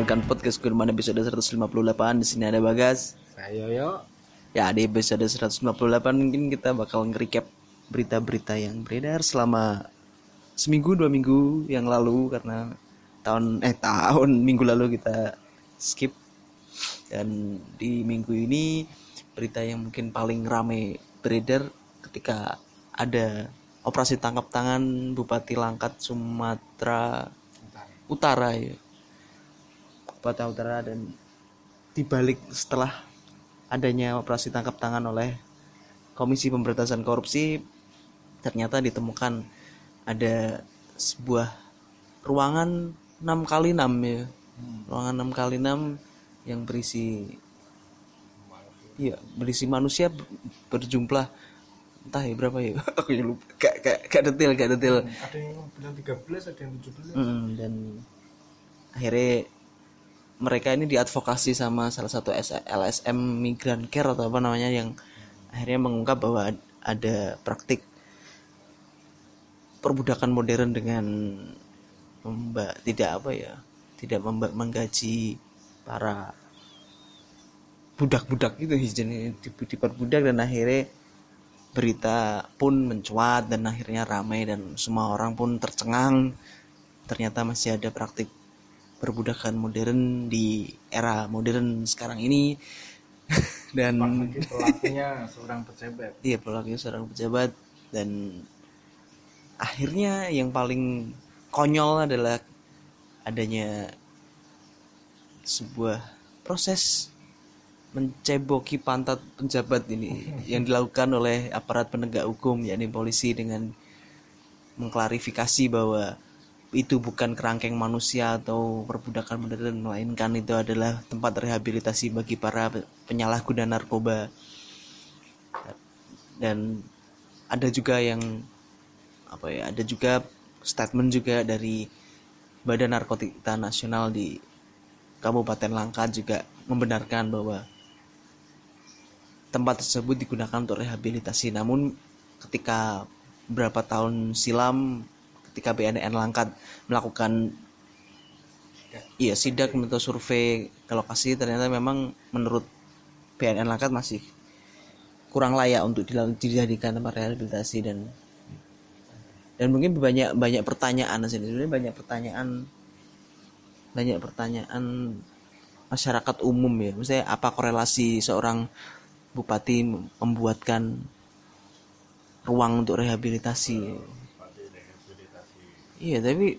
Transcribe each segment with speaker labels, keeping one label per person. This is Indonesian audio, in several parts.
Speaker 1: mendengarkan podcast Gurman episode 158. Di sini ada Bagas.
Speaker 2: Saya yo.
Speaker 1: Ya, di episode 158 mungkin kita bakal nge-recap berita-berita yang beredar selama seminggu dua minggu yang lalu karena tahun eh tahun minggu lalu kita skip dan di minggu ini berita yang mungkin paling rame beredar ketika ada operasi tangkap tangan Bupati Langkat Sumatera Utara ya Bupati Utara dan dibalik setelah adanya operasi tangkap tangan oleh Komisi Pemberantasan Korupsi ternyata ditemukan ada sebuah ruangan 6 kali 6 ya. Ruangan 6 kali 6 yang berisi iya berisi manusia berjumlah entah ya berapa ya aku ya lupa. Gak, gak, gak detail gak detail
Speaker 2: Ada yang bilang 13, ada yang 17.
Speaker 1: Mm, dan akhirnya mereka ini diadvokasi sama salah satu LSM Migran Care atau apa namanya yang akhirnya mengungkap bahwa ad- ada praktik perbudakan modern dengan memba tidak apa ya tidak memba- menggaji para budak-budak itu jenis diperbudak dan akhirnya berita pun mencuat dan akhirnya ramai dan semua orang pun tercengang. Ternyata masih ada praktik perbudakan modern di era modern sekarang ini dan
Speaker 2: pelakunya seorang pejabat.
Speaker 1: iya pelakunya seorang pejabat dan akhirnya yang paling konyol adalah adanya sebuah proses menceboki pantat penjabat ini yang dilakukan oleh aparat penegak hukum yakni polisi dengan mengklarifikasi bahwa itu bukan kerangkeng manusia atau perbudakan modern melainkan itu adalah tempat rehabilitasi bagi para penyalahguna narkoba. Dan ada juga yang apa ya ada juga statement juga dari Badan Narkotika Nasional di Kabupaten Langkat juga membenarkan bahwa tempat tersebut digunakan untuk rehabilitasi. Namun ketika beberapa tahun silam ketika BNN Langkat melakukan iya sidak atau survei ke lokasi ternyata memang menurut BNN Langkat masih kurang layak untuk dijadikan tempat rehabilitasi dan dan mungkin banyak banyak pertanyaan sebenarnya banyak pertanyaan banyak pertanyaan masyarakat umum ya. Misalnya apa korelasi seorang bupati membuatkan ruang untuk rehabilitasi iya tapi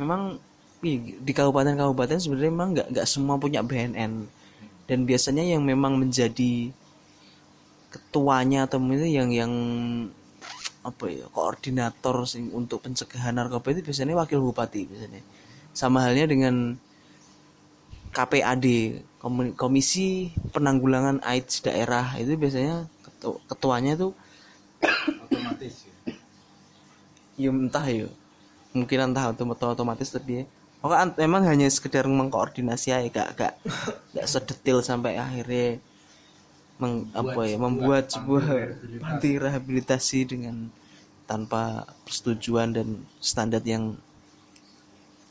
Speaker 1: memang ih, di kabupaten-kabupaten sebenarnya memang nggak nggak semua punya BNN dan biasanya yang memang menjadi ketuanya atau itu yang yang apa ya koordinator sing untuk pencegahan narkoba itu biasanya wakil bupati biasanya sama halnya dengan KPAD Komi- Komisi Penanggulangan AIDS Daerah itu biasanya ketu- ketuanya
Speaker 2: ya.
Speaker 1: Ya entah ya. Mungkin entah otomatis tapi ya memang hanya sekedar mengkoordinasi aja gak gak gak sedetil sampai akhirnya meng, apa ya membuat sebuah panti rehabilitasi dengan tanpa persetujuan dan standar yang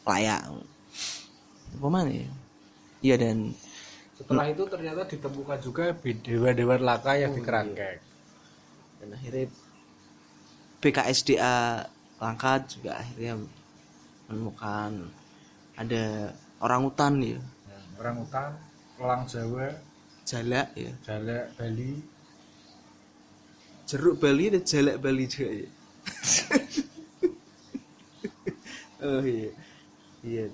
Speaker 1: layak. Apa mana ya? Iya dan
Speaker 2: Setelah itu ternyata ditemukan juga dewa-dewa laka yang dikerangkeng.
Speaker 1: dan akhirnya BKSDA Langkat juga akhirnya menemukan ada orang hutan ya.
Speaker 2: Ya, orang hutan, elang Jawa,
Speaker 1: jalak ya.
Speaker 2: Jalak Bali,
Speaker 1: jeruk Bali ada jalak Bali juga ya. Oh iya. Iya.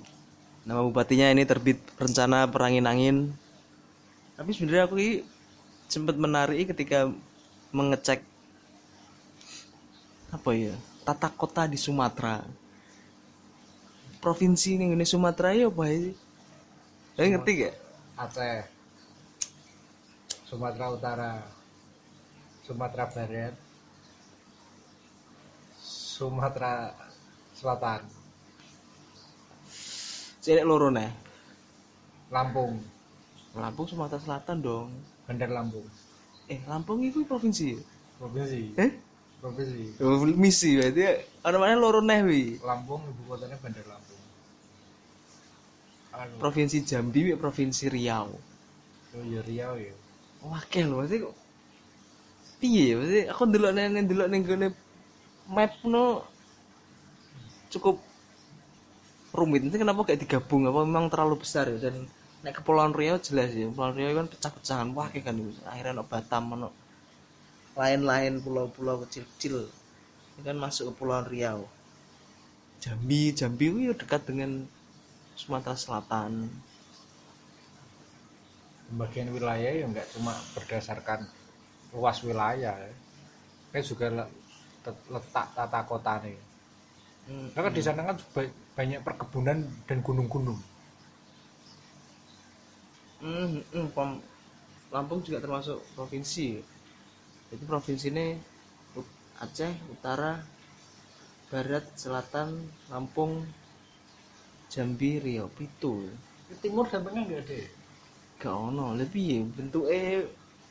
Speaker 1: Nama bupatinya ini terbit rencana perangin angin. Tapi sebenarnya aku ini sempat menarik ketika mengecek apa ya tata kota di Sumatera provinsi ini ini Sumatera ya apa ya Kalian ngerti gak?
Speaker 2: Aceh, Sumatera Utara, Sumatera Barat, Sumatera Selatan,
Speaker 1: Cek loro nih
Speaker 2: Lampung,
Speaker 1: Lampung Sumatera Selatan dong.
Speaker 2: Bandar Lampung,
Speaker 1: eh Lampung itu provinsi ya?
Speaker 2: provinsi,
Speaker 1: eh
Speaker 2: provinsi.
Speaker 1: Oh, misi berarti orang mana loro neh wi
Speaker 2: Lampung ibu kotanya Bandar Lampung. anu,
Speaker 1: provinsi Jambi mek provinsi Riau
Speaker 2: oh iya Riau ya
Speaker 1: Wakil lho, maksudnya kok piye ya? Maksudnya aku ndelok nene ndelok ning gone map no cukup rumit. Nanti kenapa gak digabung? Apa memang terlalu besar ya? Dan nek kepulauan Riau jelas ya. Kepulauan Riau kan pecah-pecahan wakil kan itu. Akhirnya ono Batam ono lain-lain pulau-pulau kecil-kecil. Ini kan masuk ke Kepulauan Riau. Jambi, Jambi itu ya dekat dengan Sumatera Selatan.
Speaker 2: pembagian wilayah ya nggak cuma berdasarkan luas wilayah ya. Kan juga letak tata kota nih
Speaker 1: Hmm,
Speaker 2: karena di sana kan ba- banyak perkebunan dan gunung-gunung
Speaker 1: Hmm, hmm, Lampung juga termasuk provinsi. Itu provinsi ini Aceh, Utara, Barat, Selatan, Lampung, Jambi, Riau, Pitu.
Speaker 2: timur dan tengah nggak ada ya?
Speaker 1: Gak ono, lebih ya bentuk eh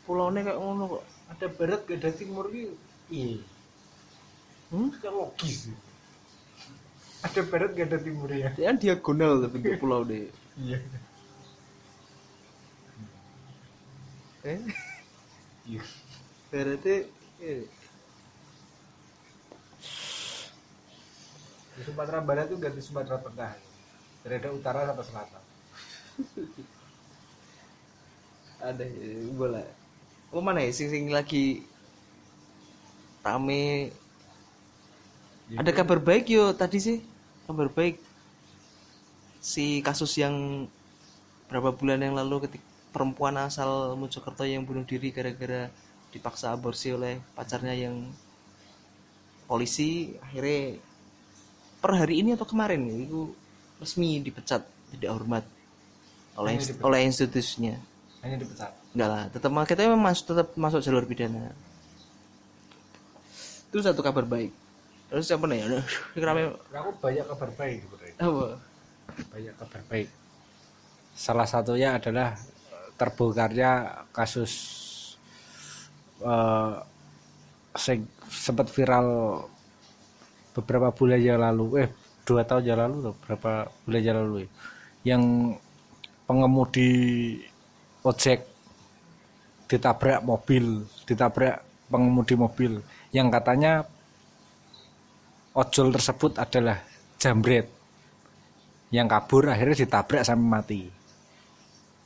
Speaker 1: pulaunya kayak ngono kok.
Speaker 2: ada barat gak ada timur ini iya
Speaker 1: Hmm?
Speaker 2: kan logis ada barat gak ada timur ya
Speaker 1: Dia kan diagonal tuh bentuk pulau deh.
Speaker 2: iya
Speaker 1: Eh,
Speaker 2: iya
Speaker 1: berarti eh,
Speaker 2: di Sumatera Barat itu ganti Sumatera Tengah dari ada utara sampai selatan
Speaker 1: ada ya, boleh. Oh mana ya sing sing lagi rame Ada kabar baik yo tadi sih. Kabar baik. Si kasus yang berapa bulan yang lalu ketika perempuan asal Mojokerto yang bunuh diri gara-gara dipaksa aborsi oleh pacarnya yang polisi akhirnya per hari ini atau kemarin ya, itu resmi dipecat tidak hormat oleh
Speaker 2: Hanya dipecat.
Speaker 1: oleh institusinya.
Speaker 2: Hanya dipecat?
Speaker 1: Enggak lah tetap kita memang masuk tetap masuk jalur pidana. Itu satu kabar baik. Terus apa nih? Rame
Speaker 2: aku banyak kabar baik
Speaker 1: apa?
Speaker 2: Banyak kabar baik. Salah satunya adalah terbongkarnya kasus sing- sempat viral beberapa bulan yang lalu eh dua tahun yang lalu loh berapa bulan yang lalu ya, yang pengemudi ojek ditabrak mobil ditabrak pengemudi mobil yang katanya ojol tersebut adalah jambret yang kabur akhirnya ditabrak sampai mati.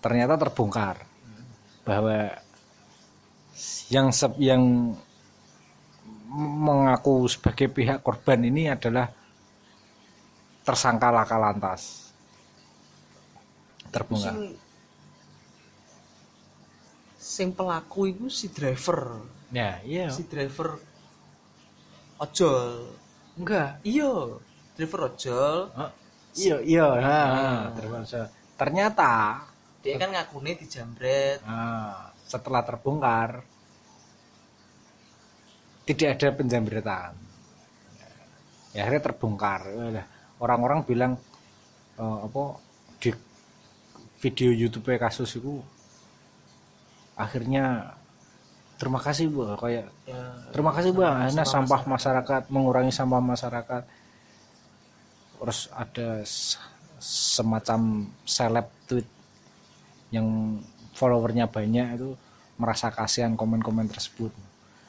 Speaker 2: Ternyata terbongkar. Bahwa yang sep- yang mengaku sebagai pihak korban ini adalah tersangka laka lantas. Terbongkar.
Speaker 1: Sing sing pelaku itu si driver.
Speaker 2: Ya iya.
Speaker 1: Si driver ojol. Enggak iya. Driver ojol.
Speaker 2: Oh, iya iya. Nah, terus- ternyata
Speaker 1: dia kan ngakune dijambret
Speaker 2: nah, setelah terbongkar tidak ada penjambretan ya akhirnya terbongkar. Orang-orang bilang eh, apa di video YouTube kasus itu akhirnya terima kasih bu. Kayak
Speaker 1: ya,
Speaker 2: terima kasih bu akhirnya sampah masyarakat. mengurangi sampah masyarakat. Terus ada semacam seleb tweet yang followernya banyak itu merasa kasihan komen-komen tersebut.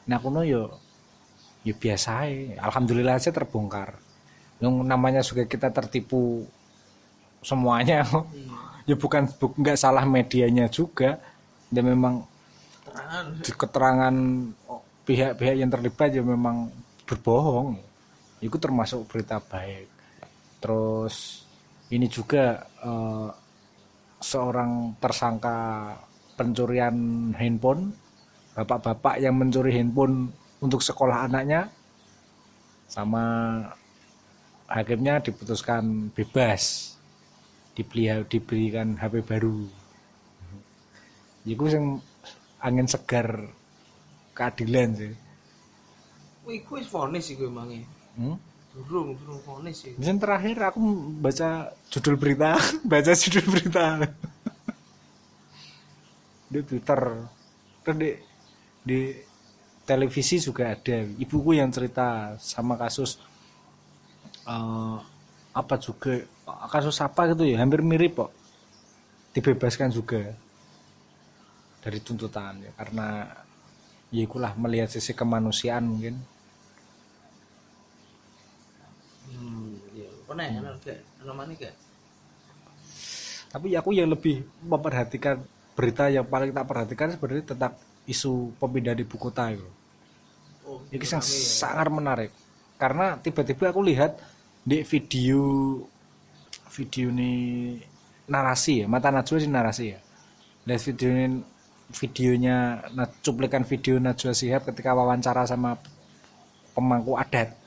Speaker 2: Nah aku yo ya biasa aja. alhamdulillah aja terbongkar. Yang namanya juga kita tertipu semuanya ya bukan bu- nggak salah medianya juga. Dan memang di keterangan pihak-pihak yang terlibat ya memang berbohong. Itu termasuk berita baik. Terus ini juga eh, seorang tersangka pencurian handphone bapak-bapak yang mencuri handphone untuk sekolah anaknya sama hakimnya diputuskan bebas dibeli diberikan HP baru itu yang angin segar keadilan sih
Speaker 1: gue vonis sih gue emangnya.
Speaker 2: hmm?
Speaker 1: Durung, durung vonis sih.
Speaker 2: Terakhir aku baca judul berita, baca judul berita di Twitter, terus di, di televisi juga ada ibuku yang cerita sama kasus eh, apa juga kasus apa gitu ya, hampir mirip kok. dibebaskan juga dari tuntutan ya karena ya ikulah melihat sisi kemanusiaan mungkin
Speaker 1: hmm ya pernah ya gak gak
Speaker 2: tapi aku yang lebih memperhatikan berita yang paling tak perhatikan sebenarnya tentang isu pemindahan ibu kota itu.
Speaker 1: Oh
Speaker 2: ini yang sangat menarik. Karena tiba-tiba aku lihat di video video ini narasi ya mata Najwa sih narasi ya. Lihat video ini videonya nah, cuplikan video Najwa Shihab ketika wawancara sama pemangku adat.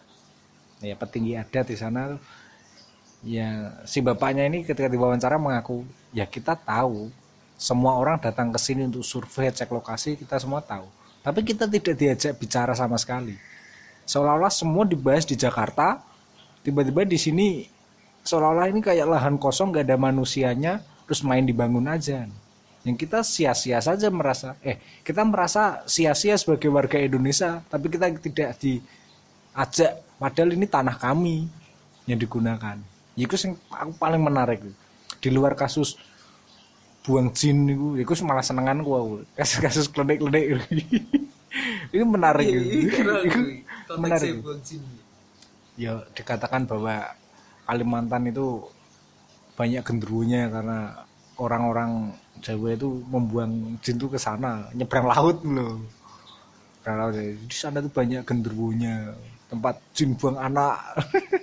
Speaker 2: Ya petinggi adat di sana ya si bapaknya ini ketika diwawancara mengaku ya kita tahu. Semua orang datang ke sini untuk survei cek lokasi kita semua tahu. Tapi kita tidak diajak bicara sama sekali. Seolah-olah semua dibahas di Jakarta tiba-tiba di sini seolah-olah ini kayak lahan kosong gak ada manusianya terus main dibangun aja. Yang kita sia-sia saja merasa eh kita merasa sia-sia sebagai warga Indonesia tapi kita tidak diajak padahal ini tanah kami yang digunakan itu yang aku paling menarik. Di luar kasus buang jin itu itu malah senengan gua kasus kasus klenik klenik ini menarik.
Speaker 1: Iya, iya,
Speaker 2: itu
Speaker 1: konteksnya
Speaker 2: menarik.
Speaker 1: Buang jin.
Speaker 2: ya dikatakan bahwa Kalimantan itu banyak genderuwonya karena orang-orang Jawa itu membuang jin itu ke sana nyebrang laut loh nyebrang laut di sana tuh banyak genderuwonya tempat jin buang anak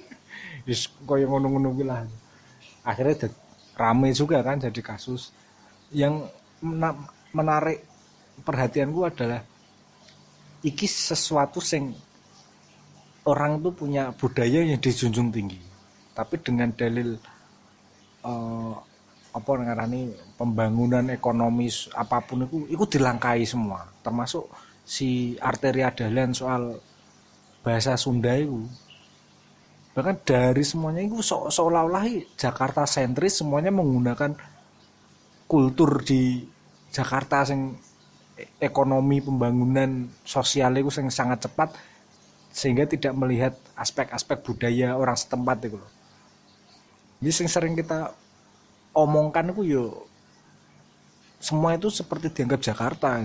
Speaker 2: Yes, koyo ngono-ngono kuwi lah. Akhirnya rame juga kan jadi kasus. Yang mena- menarik perhatianku adalah iki sesuatu sing orang itu punya budaya yang dijunjung tinggi. Tapi dengan dalil eh, apa ngarani pembangunan ekonomis apa pun itu itu dilangkai semua. Termasuk si arteria dahlan soal bahasa Sunda itu bahkan dari semuanya itu se- seolah-olah Jakarta sentris semuanya menggunakan kultur di Jakarta yang ekonomi pembangunan sosial itu yang sangat cepat sehingga tidak melihat aspek-aspek budaya orang setempat itu loh. Jadi yang sering kita omongkan itu yo semua itu seperti dianggap Jakarta.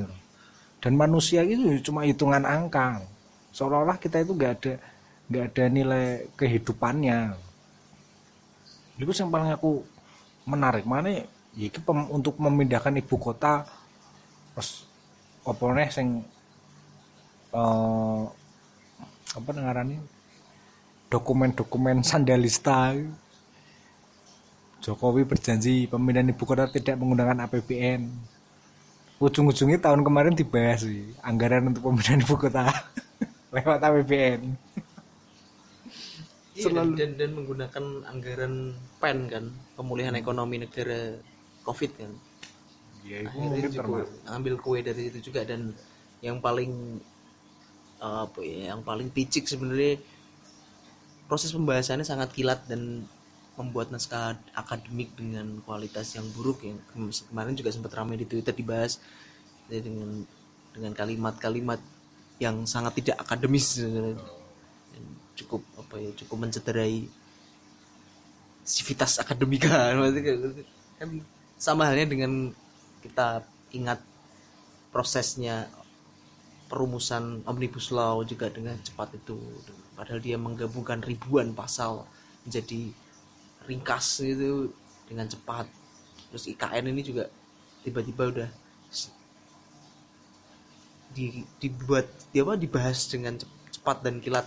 Speaker 2: Dan manusia itu cuma hitungan angka. Seolah-olah kita itu nggak ada nggak ada nilai kehidupannya. Itu yang paling aku menarik. Mana ya? Iki pem- untuk memindahkan ibu kota terus apa nih sing eh, apa ngarani dokumen-dokumen sandalista. Jokowi berjanji pemindahan ibu kota tidak menggunakan APBN ujung-ujungnya tahun kemarin dibahas sih anggaran untuk pemindahan ibu kota lewat APBN
Speaker 1: Iya, dan,
Speaker 2: Selalu.
Speaker 1: dan, dan menggunakan anggaran PEN kan pemulihan ekonomi negara COVID kan
Speaker 2: ya itu
Speaker 1: akhirnya juga ambil kue dari situ juga dan yang paling apa ya yang paling picik sebenarnya proses pembahasannya sangat kilat dan membuat naskah akademik dengan kualitas yang buruk yang kem- kemarin juga sempat ramai di Twitter dibahas ya, dengan dengan kalimat-kalimat yang sangat tidak akademis sebenarnya. Cukup apa ya cukup mencederai sivitas akademika. Kayak- kan sama halnya dengan kita ingat prosesnya perumusan omnibus law juga dengan cepat itu. Padahal dia menggabungkan ribuan pasal menjadi ringkas gitu dengan cepat. Terus IKN ini juga tiba-tiba udah di, dibuat dia apa dibahas dengan cep- cepat dan kilat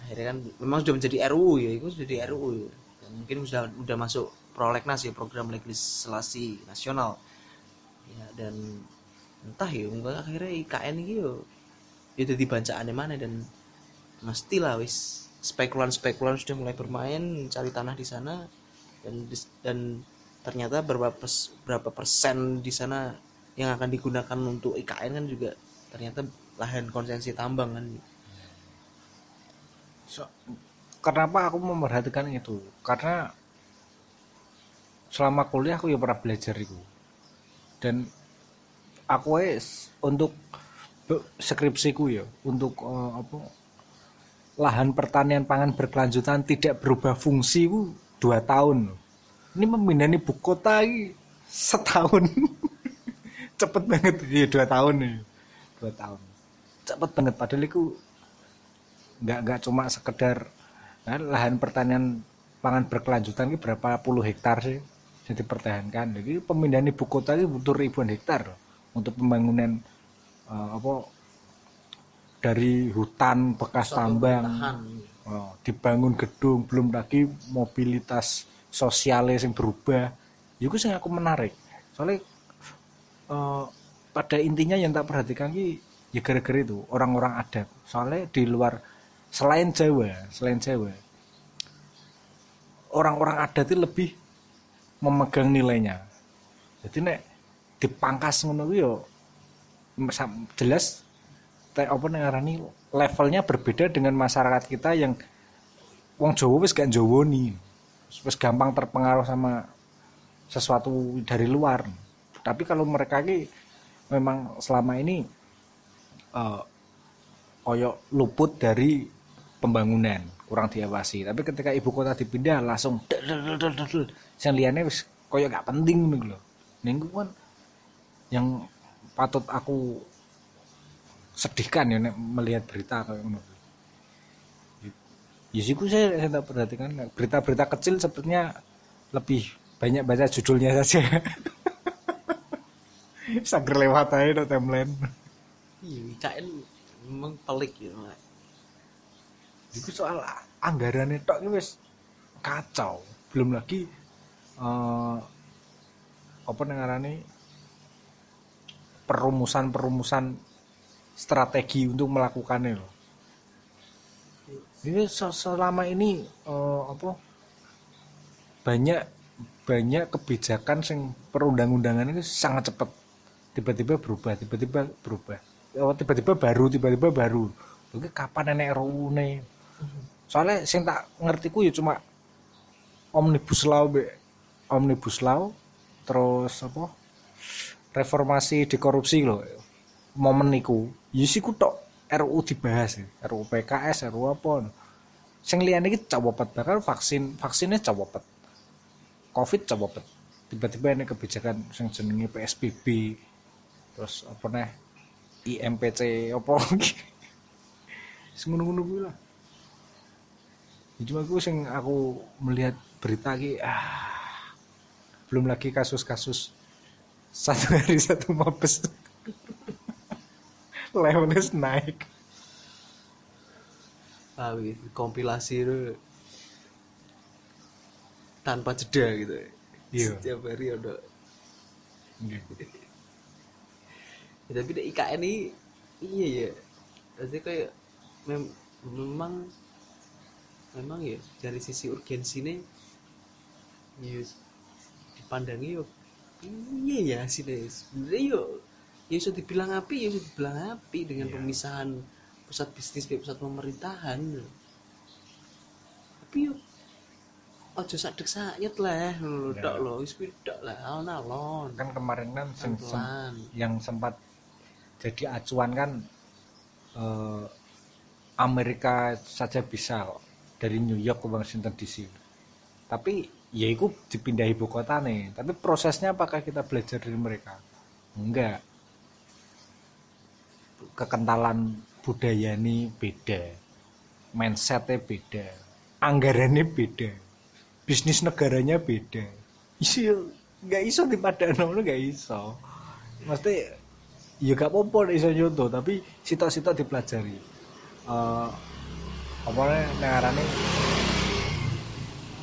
Speaker 1: akhirnya kan memang sudah menjadi RUU ya itu sudah di RUU ya. Mungkin sudah udah masuk prolegnas ya program legislasi nasional. Ya dan entah ya enggak akhirnya IKN ini yo ya jadi bacaannya mana dan mestilah wis spekulan-spekulan sudah mulai bermain cari tanah di sana. Dan dan ternyata berapa pers- berapa persen di sana yang akan digunakan untuk IKN kan juga ternyata lahan konsesi tambang kan
Speaker 2: So, kenapa aku memperhatikan itu? Karena selama kuliah aku ya pernah belajar itu. Dan aku es untuk be- skripsiku ya untuk eh, apa lahan pertanian pangan berkelanjutan tidak berubah fungsi itu dua tahun. Ini pemindahan ibu kota ini setahun cepet banget iya dua tahun nih dua tahun cepet banget padahal itu nggak nggak cuma sekedar nah, lahan pertanian pangan berkelanjutan ini berapa puluh hektar sih yang dipertahankan. Jadi pemindahan ibu kota ini butuh ribuan hektar loh, untuk pembangunan eh, apa dari hutan bekas tambang. oh, dibangun gedung belum lagi mobilitas sosialnya yang berubah. Itu sih aku menarik. Soalnya eh, pada intinya yang tak perhatikan ki ya gara-gara itu orang-orang adat. Soalnya di luar selain Jawa selain Jawa orang-orang adat itu lebih memegang nilainya. Jadi nek dipangkas ngono yo jelas teh apa nek ngarani levelnya berbeda dengan masyarakat kita yang wong Jawa wis gak Jawa nih wis gampang terpengaruh sama sesuatu dari luar. Tapi kalau mereka ini memang selama ini eh koyo luput dari pembangunan kurang diawasi. Tapi ketika ibu kota dipindah langsung yang liane wis koyo gak penting nih loh kan yang patut aku sedihkan ya nek melihat berita kayak ngono. Ya sih saya, saya tak perhatikan. Berita-berita kecil sepertinya lebih banyak baca judulnya saja. Sager lewat aja no timeline.
Speaker 1: Iya IKN memang pelik gitu Mak.
Speaker 2: Itu soal anggaran itu wis kacau. Belum lagi eh apa nengarane perumusan-perumusan strategi untuk melakukannya loh ini se- selama ini eh, apa banyak banyak kebijakan yang perundang-undangan itu sangat cepat tiba-tiba berubah tiba-tiba berubah. Oh, tiba-tiba baru tiba-tiba baru. Oke, kapan nenek RUU nih soalnya sing tak ngertiku ya cuma omnibus law be omnibus law terus apa? Reformasi di korupsi loh momen niku. Ya sih ku tok RUU dibahas ya. RUU PKS RUU apa sing liyane iki cawopet bahkan vaksin vaksinnya cawopet covid cawopet tiba-tiba ini kebijakan sing jenenge PSBB terus apa nih IMPC apa ngono-ngono kuwi lah Ya, cuma aku sing aku melihat berita ki ah belum lagi kasus-kasus satu hari satu mabes. Levelnya naik.
Speaker 1: Ah, kompilasi itu tanpa jeda gitu.
Speaker 2: Iya.
Speaker 1: setiap hari ada. Ya, tapi di IKN ini iya ya. Berarti kayak mem- memang memang ya dari sisi urgensi nih ya dipandangi yo iya ya sih deh sebenarnya yo ya bisa dibilang api ya bisa dibilang api dengan
Speaker 2: Iya.
Speaker 1: pemisahan pusat bisnis ke pusat pemerintahan tapi yo ojo sadek sayet lah lho
Speaker 2: Ya.
Speaker 1: tok lho wis kuwi tok lah alon-alon.
Speaker 2: Kan kemarin kan sem-
Speaker 1: pelan
Speaker 2: yang sempat jadi acuan kan eh, Amerika saja bisa kok, dari New York ke Washington DC tapi ya itu dipindah ibu kota nih tapi prosesnya apakah kita belajar dari mereka? Enggak. Kekentalan budaya ini beda. Mindsetnya beda. Anggarannya beda. Bisnis negaranya beda. Isi nggak iso di padano lu nggak iso. Mesti ya gak apa-apa iso nyontoh tapi sitok-sitok dipelajari. Eh apa nengarane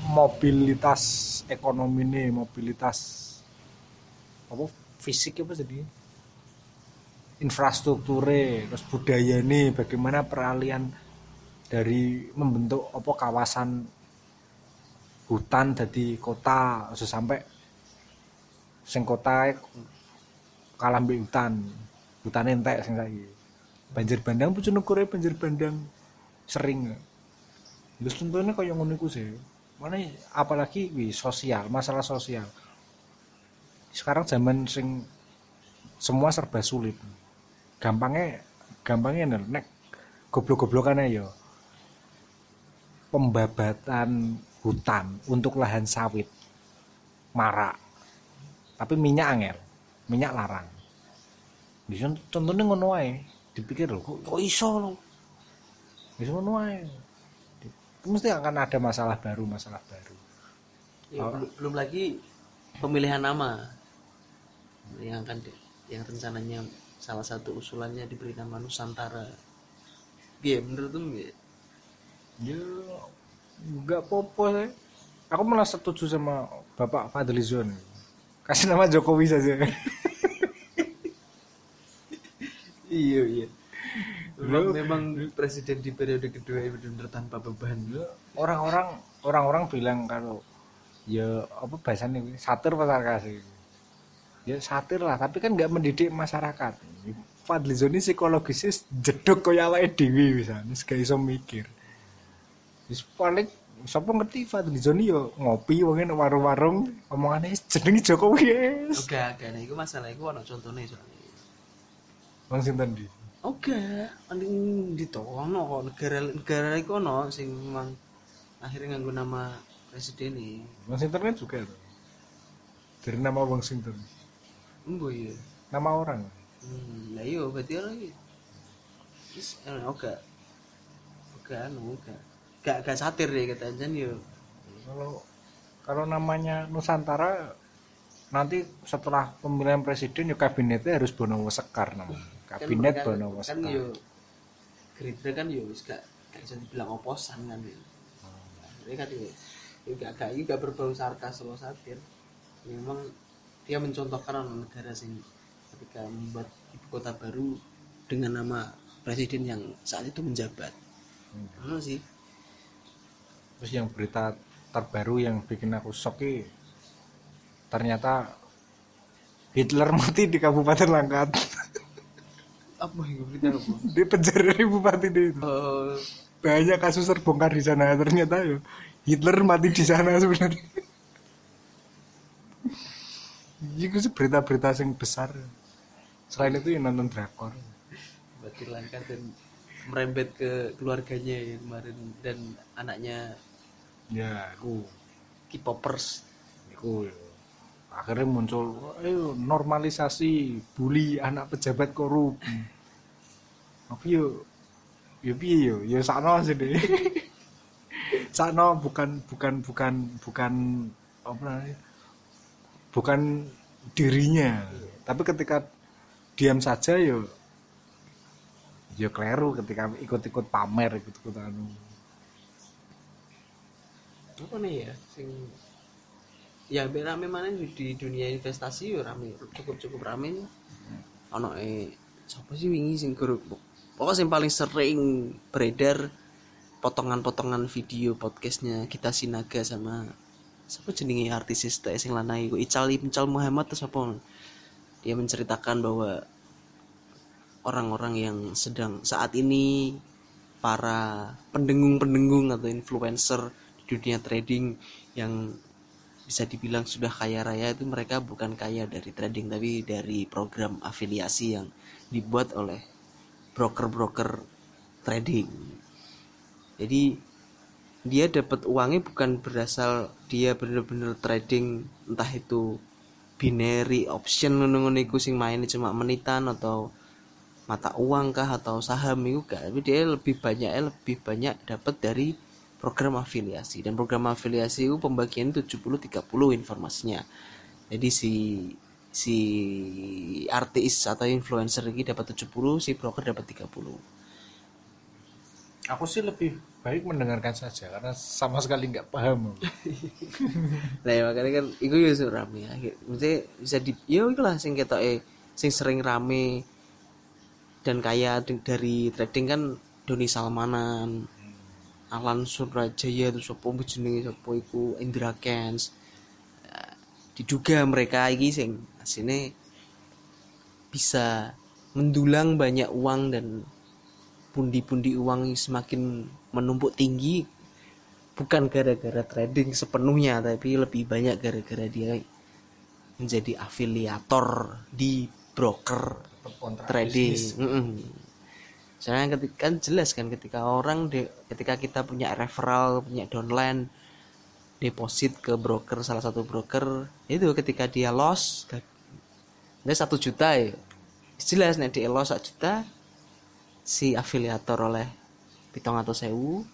Speaker 2: mobilitas ekonomi nih mobilitas apa fisik apa jadi? Infrastrukturnya terus budaya nih bagaimana peralihan dari membentuk apa kawasan hutan jadi kota sampai sing kota kalah mbek hutan hutan entek sing saiki. Banjir bandang Bojonegoro banjir bandang sering. Terus tentunya kayak ngono iku sih. Mana apalagi wi sosial, masalah sosial. Sekarang zaman sing semua serba sulit. Gampangnya gampangnya nek goblok-goblokan ya. Pembabatan hutan untuk lahan sawit. Marak. Tapi minyak angel minyak larang. Contohnya ngono ae dipikir kok, kok iso lo bisa ngono ae mesti akan ada masalah baru masalah baru
Speaker 1: Ya, belum, belum lagi pemilihan nama yang akan di- yang rencananya salah satu usulannya diberi nama Nusantara. Iya, menurut nggak?
Speaker 2: ya nggak popo sih aku malah setuju sama bapak Fadlizon kasih nama Jokowi saja
Speaker 1: Iya iya. Memang, memang presiden di periode kedua ini benar-benar tanpa beban.
Speaker 2: orang-orang orang-orang bilang kalau ya apa bahasanya ini, satir apa sarkas ini? ya satir lah tapi kan nggak mendidik masyarakat Fadlizon ini psikologisnya jedok kaya awake dhewe bisa gak iso mikir wis paling sapa ngerti Fadlizon yo ngopi wong nang warung-warung omongane jenenge Jokowi
Speaker 1: Oke, oke. Nah, itu masalah itu ono contohnya soalnya.
Speaker 2: wong sinten di
Speaker 1: Oke, mending ditono kok negara negara itu ono sing memang akhirnya nganggo nama presiden nih.
Speaker 2: wong sinten kan juga tuh. dari nama wong sinten
Speaker 1: Embo ya.
Speaker 2: nama orang
Speaker 1: Hmm, lah iya berarti orang iki. Wis eh, oke. Oke, anu oke. Gak gak satir deh kata Anjan yo.
Speaker 2: kalau kalau namanya Nusantara nanti setelah pemilihan presiden ya kabinetnya harus Bonowo Sekar namanya kabinet
Speaker 1: kan,
Speaker 2: Bonowo
Speaker 1: kan yo Gerindra kan yo wis gak gak bisa dibilang oposan kan yo. Ini kan yo yo gak gak berbau sarkas atau satir. Memang dia mencontohkan orang negara sing ketika membuat ibu kota baru dengan nama presiden yang saat itu menjabat.
Speaker 2: Hmm.
Speaker 1: Ono sih.
Speaker 2: terus yang berita terbaru yang bikin aku shock ternyata Hitler mati di Kabupaten Langkat
Speaker 1: Apa yang berita apa?
Speaker 2: di penjara di bupati itu.
Speaker 1: Oh,
Speaker 2: banyak kasus terbongkar di sana ternyata ya. Hitler mati di sana sebenarnya. Itu sih berita-berita yang besar. Selain itu yang nonton drakor.
Speaker 1: Berarti langkah dan merembet ke keluarganya ya kemarin dan anaknya
Speaker 2: ya aku
Speaker 1: K-popers.
Speaker 2: Aku akhirnya muncul ayo normalisasi bully anak pejabat korup tapi yo yo piye yo? Yo sakno sih deh. Sakno bukan bukan bukan bukan apa namanya bukan dirinya. Tapi ketika diam saja yo yo keliru ketika ikut-ikut pamer ikut-ikut anu.
Speaker 1: Apa nih ya sing ya rame mana di, dunia investasi yo rame cukup cukup rame. Ono eh siapa sih wingi sing grup pokoknya yang paling sering beredar potongan-potongan video podcastnya kita sinaga sama siapa jenenge artis teh sing lanai? Ku Ical Ical Muhammad atau siapa? Dia menceritakan bahwa orang-orang yang sedang saat ini para pendengung-pendengung atau influencer di dunia trading yang bisa dibilang sudah kaya raya itu mereka bukan kaya dari trading tapi dari program afiliasi yang dibuat oleh broker-broker trading. Jadi dia dapat uangnya bukan berasal dia bener-bener trading entah itu binary option ngono-ngono iku sing cuma menitan atau mata uang kah atau saham itu tapi dia lebih banyak lebih banyak dapat dari program afiliasi. Dan program afiliasi itu pembagian 70 30 informasinya. Jadi si si artis atau influencer ini dapat 70 si broker dapat 30
Speaker 2: aku sih lebih baik mendengarkan saja karena sama sekali nggak paham.
Speaker 1: Lah ya makanya kan iku ya rame. Akhir- Maksudnya bisa di ya iku lah sing ketok eh sing sering rame dan kaya dari trading kan Doni Salmanan, Alan Surajaya itu sapa jenenge sapa iku Indra Kens. Eh, Diduga mereka iki sing asine bisa mendulang banyak uang dan pundi-pundi uang semakin menumpuk tinggi bukan gara-gara trading sepenuhnya tapi lebih banyak gara-gara dia menjadi afiliator di broker trading. Soalnya ketika kan jelas kan ketika orang de- ketika kita punya referral, punya downline deposit ke broker salah satu broker itu ketika dia loss dia satu juta ya. Jelas nih dia loss satu juta si afiliator oleh pitong atau sewu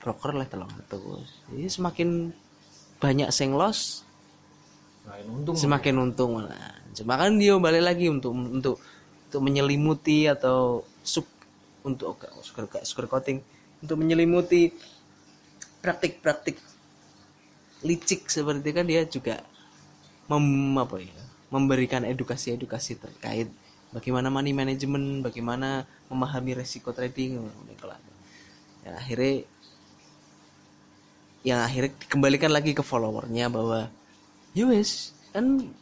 Speaker 1: broker oleh telung atau jadi semakin banyak sing loss
Speaker 2: ini untung
Speaker 1: semakin untung nah, cuma kan dia balik lagi untuk untuk untuk menyelimuti atau suk untuk sugar sugar coating untuk menyelimuti praktik-praktik licik seperti kan dia juga mem, apa ya memberikan edukasi-edukasi terkait bagaimana money management bagaimana memahami resiko trading udah kelar. ya akhirnya yang akhirnya dikembalikan lagi ke followernya bahwa ya wes kan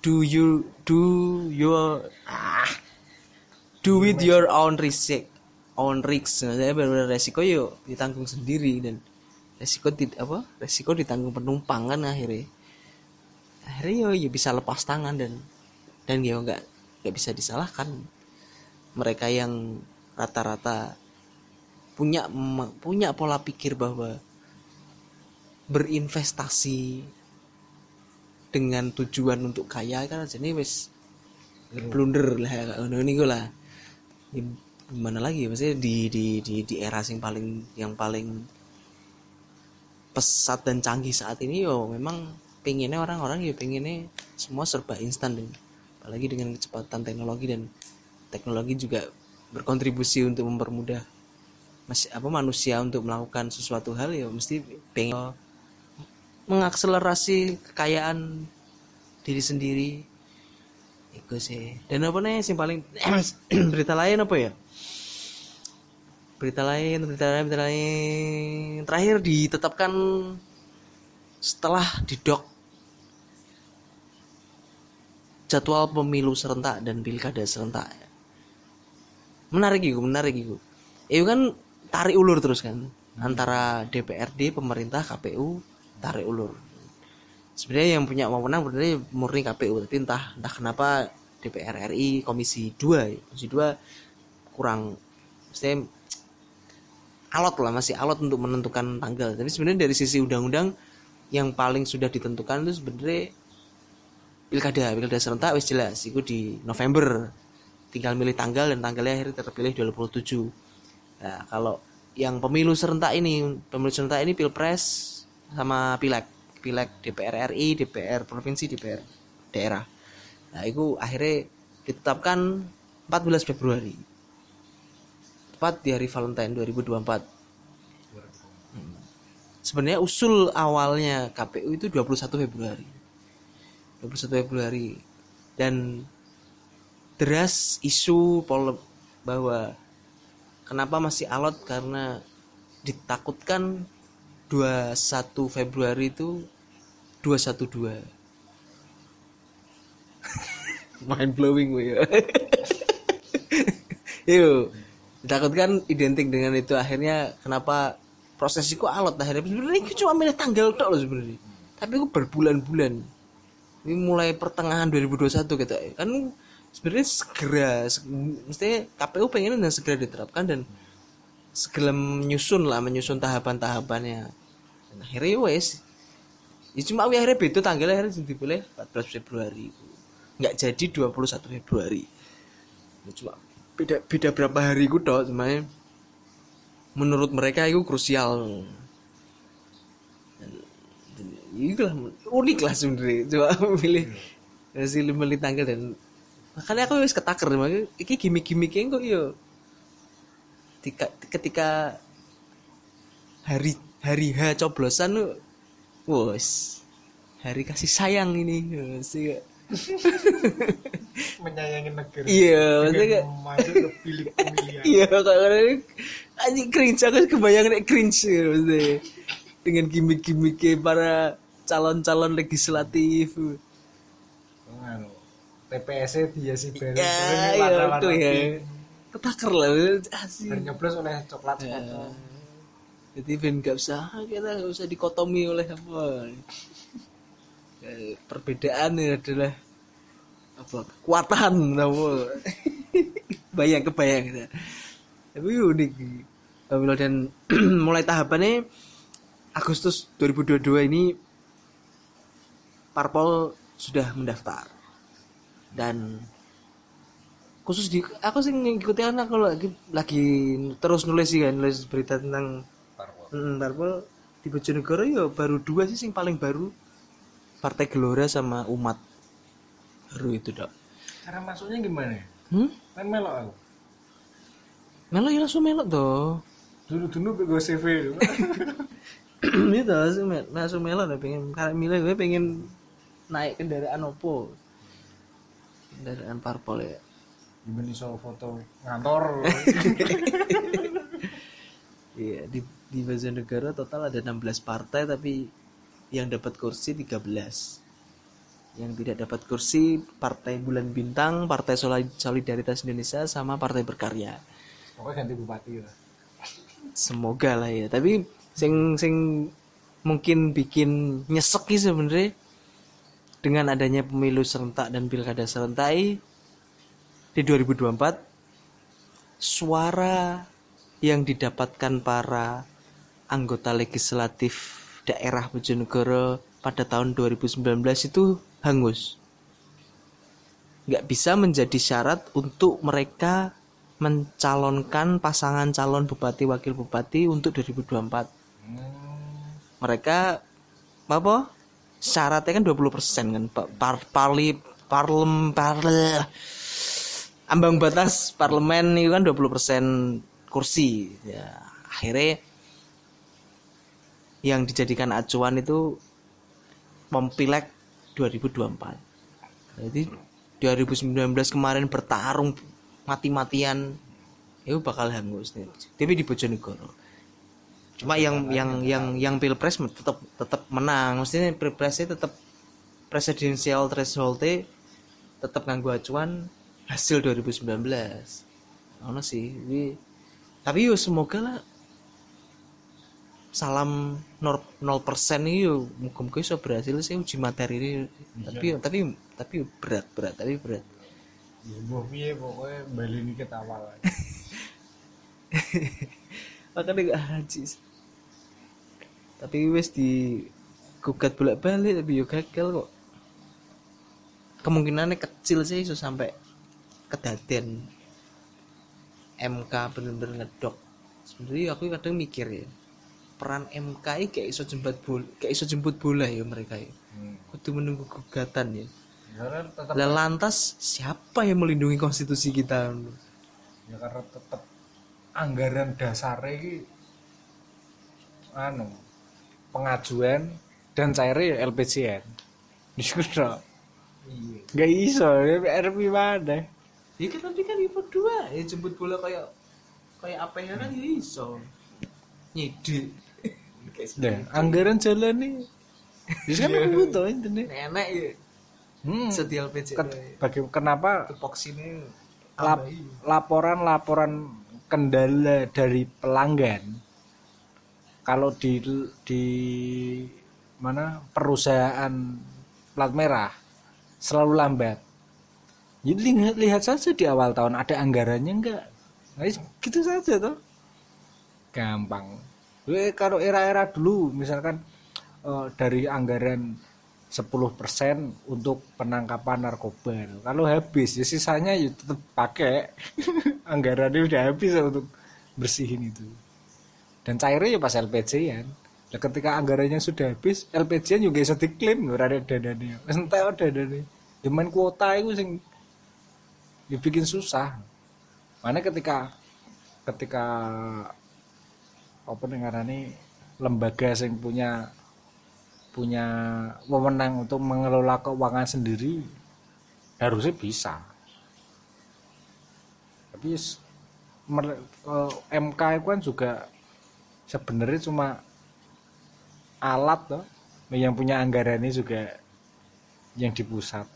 Speaker 1: do you do your ah do with your own risk own risk. Saya benar resiko yuk ditanggung sendiri dan resiko tidak apa resiko ditanggung penumpang kan akhirnya. Akhirnya yo ya bisa lepas tangan dan dan ya nggak nggak bisa disalahkan. Mereka yang rata-rata punya punya pola pikir bahwa berinvestasi dengan tujuan untuk kaya kan jadi wis blunder lah ngono niku lah gimana lagi maksudnya di di di di era yang paling yang paling pesat dan canggih saat ini yo memang pengennya orang-orang ya pengennya semua serba instan dan apalagi dengan kecepatan teknologi dan teknologi juga berkontribusi untuk mempermudah masih apa manusia untuk melakukan sesuatu hal ya mesti pengen mengakselerasi kekayaan diri sendiri itu sih. Dan apa nih yang paling berita lain apa ya? Berita lain berita lain berita lain. Terakhir ditetapkan setelah didok jadwal pemilu serentak dan pilkada serentak. Menarik gitu menarik gitu itu kan tarik ulur terus kan antara DPRD pemerintah KPU tarik ulur sebenarnya yang punya wewenang sebenarnya murni KPU tapi entah entah kenapa DPR RI Komisi 2 ya. Komisi 2 kurang saya alot lah masih alot untuk menentukan tanggal. Tapi sebenarnya dari sisi undang-undang yang paling sudah ditentukan itu sebenarnya pilkada. Pilkada serentak wis jelas itu di November. Tinggal milih tanggal dan tanggalnya akhirnya terpilih 27 nah kalau yang pemilu serentak ini pemilu serentak ini pilpres sama pileg pileg DPR RI DPR provinsi DPR daerah. Nah itu akhirnya ditetapkan 14 Februari. Tepat di hari Valentine 2024 hmm. sebenarnya usul awalnya KPU itu 21 Februari. 21 Februari. Dan deras isu pol bahwa kenapa masih alot karena ditakutkan 21 Februari itu 212 mind blowing gue ya. Yuk ditakutkan identik dengan itu. Akhirnya kenapa proses itu alot akhirnya? Sebenarnya itu cuma milih tanggal tok loh sebenarnya. Tapi itu berbulan-bulan. Ini mulai pertengahan 2021 gitu. Kan sebenarnya segera mestinya KPU pengen dan segera diterapkan dan segala menyusun lah menyusun tahapan-tahapannya. Akhirnya ya wes ya cuma akhirnya beda tanggalnya akhirnya dipilih 14 Februari. Nggak jadi 21 Februari. Ya, cuma beda beda berapa hari ku dok semuanya menurut mereka itu krusial. Itu lah unik lah sebenarnya. Coba memilih hasil memilih tanggal dan makanya aku wis ketaker makanya ini gimmick-gimmicknya kok iya. Ketika ketika hari hari H coblosan wos hari kasih sayang ini. Sih
Speaker 2: menyayangi negeri.
Speaker 1: Iya maksudnya
Speaker 2: maju ke pilih pemilihan
Speaker 1: iya kalau anjing cringe aku kebayang nek cringe ya, maksudnya. Dengan gimmick-gimmicknya para calon-calon legislatif.
Speaker 2: Anu, TPS dia sih bareng
Speaker 1: ya iya itu ya. ketaker lah asik
Speaker 2: dan nyoblos oleh coklat
Speaker 1: Ya. Jadi Ben gak usah kita gak usah dikotomi oleh apa. Ya, perbedaan ini adalah apa? Kekuatan apa? Bayang kebayang. Gitu. tapi unik. Pemilu dan mulai tahapannya Agustus 2022 ini Parpol sudah mendaftar. Dan khusus di aku sih ngikuti anak kalau lagi lagi terus nulis sih kan nulis berita tentang Hmm, Parpol di Bojonegoro ya baru dua sih yang paling baru. Partai Gelora sama Umat. Baru itu dok.
Speaker 2: Cara masuknya gimana?
Speaker 1: Hmm?
Speaker 2: kan melok aku.
Speaker 1: Melo ya langsung melok toh
Speaker 2: dulu dulu gue CV
Speaker 1: itu langsung mel langsung melok dah pengen karena milih gue pengen naik kendaraan opo? Kendaraan parpol ya.
Speaker 2: Gimana soal foto ngantor?
Speaker 1: Iya di di Bojonegoro total ada 16 partai tapi yang dapat kursi 13 yang tidak dapat kursi Partai Bulan Bintang, Partai Soli- Solidaritas Indonesia sama Partai Berkarya.
Speaker 2: pokoknya ganti bupati lah
Speaker 1: Semoga lah ya. Tapi sing sing mungkin bikin nyesek sih sebenarnya dengan adanya pemilu serentak dan pilkada serentak di 2024 suara yang didapatkan para anggota legislatif daerah Bojonegoro pada tahun 2019 itu hangus. Nggak bisa menjadi syarat untuk mereka mencalonkan pasangan calon bupati wakil bupati untuk 2024 mereka apa? Syaratnya kan 20% kan Pa- par, parli parlem parle ambang batas parlemen itu kan 20% kursi. Ya akhirnya yang dijadikan acuan itu mempilek 2024 jadi 2019 kemarin bertarung mati-matian itu bakal hangus nih tapi di Bojonegoro. Cuma yang yang yang yang pilpres tetap tetap menang. Maksudnya pilpresnya tetap presidensial thresholdnya tetap nganggu acuan hasil 2019 ono sih tapi yo semoga lah salam 0 persen ini yo muka-muka iso berhasil sih uji materi ini. Tapi tapi tapi berat berat tapi berat.
Speaker 2: Ya mbah piye pokoknya kita awal.
Speaker 1: Makanya gak haji. Tapi wes di gugat bolak balik tapi yo gagal kok. Kemungkinannya kecil sih iso sampai kedaden MK bener-bener ngedok. Sebenarnya aku kadang mikir ya peran MK ini kayak iso jemput bola kayak iso jemput bola ya mereka ya. Kudu menunggu gugatan ya.
Speaker 2: Tetap
Speaker 1: lah lantas siapa yang melindungi konstitusi kita?
Speaker 2: Ya karena tetap anggaran dasarnya ini anu pengajuan dan cairnya ya LPJN diskusi
Speaker 1: iya.
Speaker 2: Nggak iso RP mana?
Speaker 1: Ya kan tapi kan ibu dua ya jemput bola kayak kayak apa ya kan ya iso. Nyide
Speaker 2: Nah, anggaran jalan nih. Bisa kan butuh internet?
Speaker 1: Nenek ya
Speaker 2: hmm.
Speaker 1: setiap LPC
Speaker 2: Ket- bagi- kenapa?
Speaker 1: Tupoks ini
Speaker 2: lap- laporan-laporan kendala dari pelanggan. Kalau di di mana? Perusahaan plat merah selalu lambat. Jadi lihat, lihat saja di awal tahun ada anggarannya enggak nah, gitu saja toh. Gampang Gue kalau era-era dulu misalkan eh, dari anggaran 10% untuk penangkapan narkoba. Kalau habis ya sisanya ya tetap pakai. Anggarannya udah habis ya untuk bersihin itu. Dan cairnya ya pas LPG ya. Nah, ketika anggarannya sudah habis, LPG juga bisa diklaim loh ada dananya. Entah ada dananya. Ya main kuota itu sing dibikin susah. Mana ketika ketika apa nih lembaga yang punya punya wewenang untuk mengelola keuangan sendiri harusnya bisa. Tapi MK itu kan juga sebenarnya cuma alat loh yang punya anggaran ini juga yang di pusat.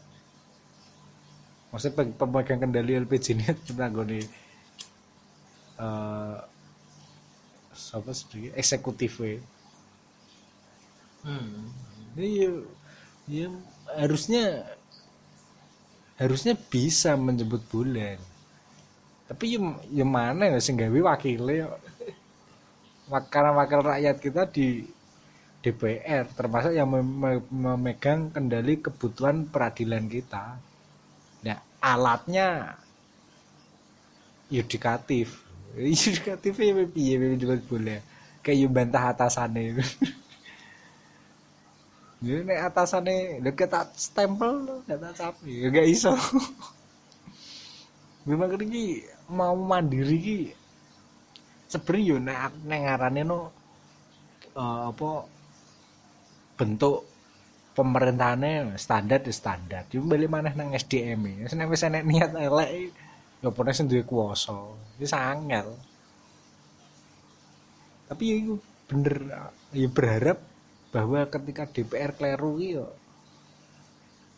Speaker 2: Maksudnya pem- pemegang kendali LPG ini penanggone eh siapa sedikit eksekutif we.
Speaker 1: hmm.
Speaker 2: Iya, ya harusnya harusnya bisa menjemput bulan. Tapi ya, ya mana ya sing gawe wakile Karena wakil rakyat kita di DPR termasuk yang mem- mem- memegang kendali kebutuhan peradilan kita nah alatnya yudikatif yudikatif ya piye piye juga boleh kayak bantah atasane Jadi nek atasane lho kita stempel gak tak capi. Gak iso. Memang iki mau mandiri ki sebenarnya yo nek nek ngarane no eh, apa bentuk pemerintahane standar ya standar. Cuma balik maneh nang SDM ya nek wis niat elek ya pone sing duwe kuwasa wis angel tapi ya iku bener. Ya berharap bahwa ketika DPR ki yo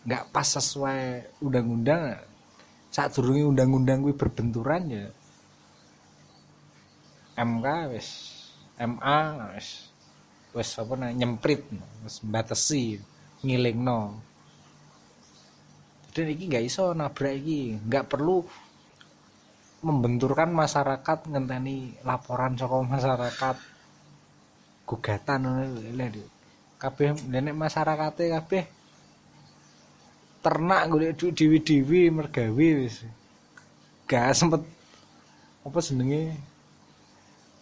Speaker 2: nggak pas sesuai undang-undang saat durunge undang-undang kuwi berbenturan ya MK wis MA wis wis apa nah, nyemprit wis batesi ngilingno. Dan iki nggak iso nabrak iki nggak perlu membenturkan masyarakat ngenteni laporan saka masyarakat. Gugatan ngono kabeh nenek masyarakate kabeh ternak golek duit dewi-dewi mergawe wis. Gak sempet apa jenenge?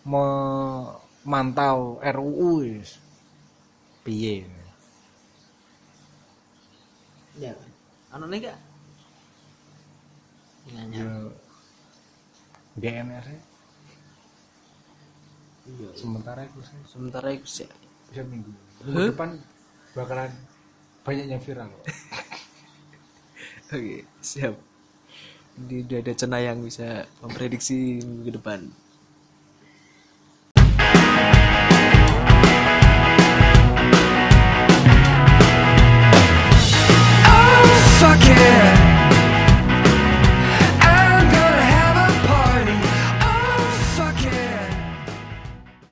Speaker 2: Memantau RUU wis. Piye?
Speaker 1: Ya anu nih gak? Nanya
Speaker 2: ya GNR -nya.
Speaker 1: iya
Speaker 2: sementara itu saya
Speaker 1: sementara itu sih.
Speaker 2: Bisa minggu. Minggu depan bakalan banyak yang viral
Speaker 1: oke siap. Ini udah ada cenayang bisa memprediksi minggu depan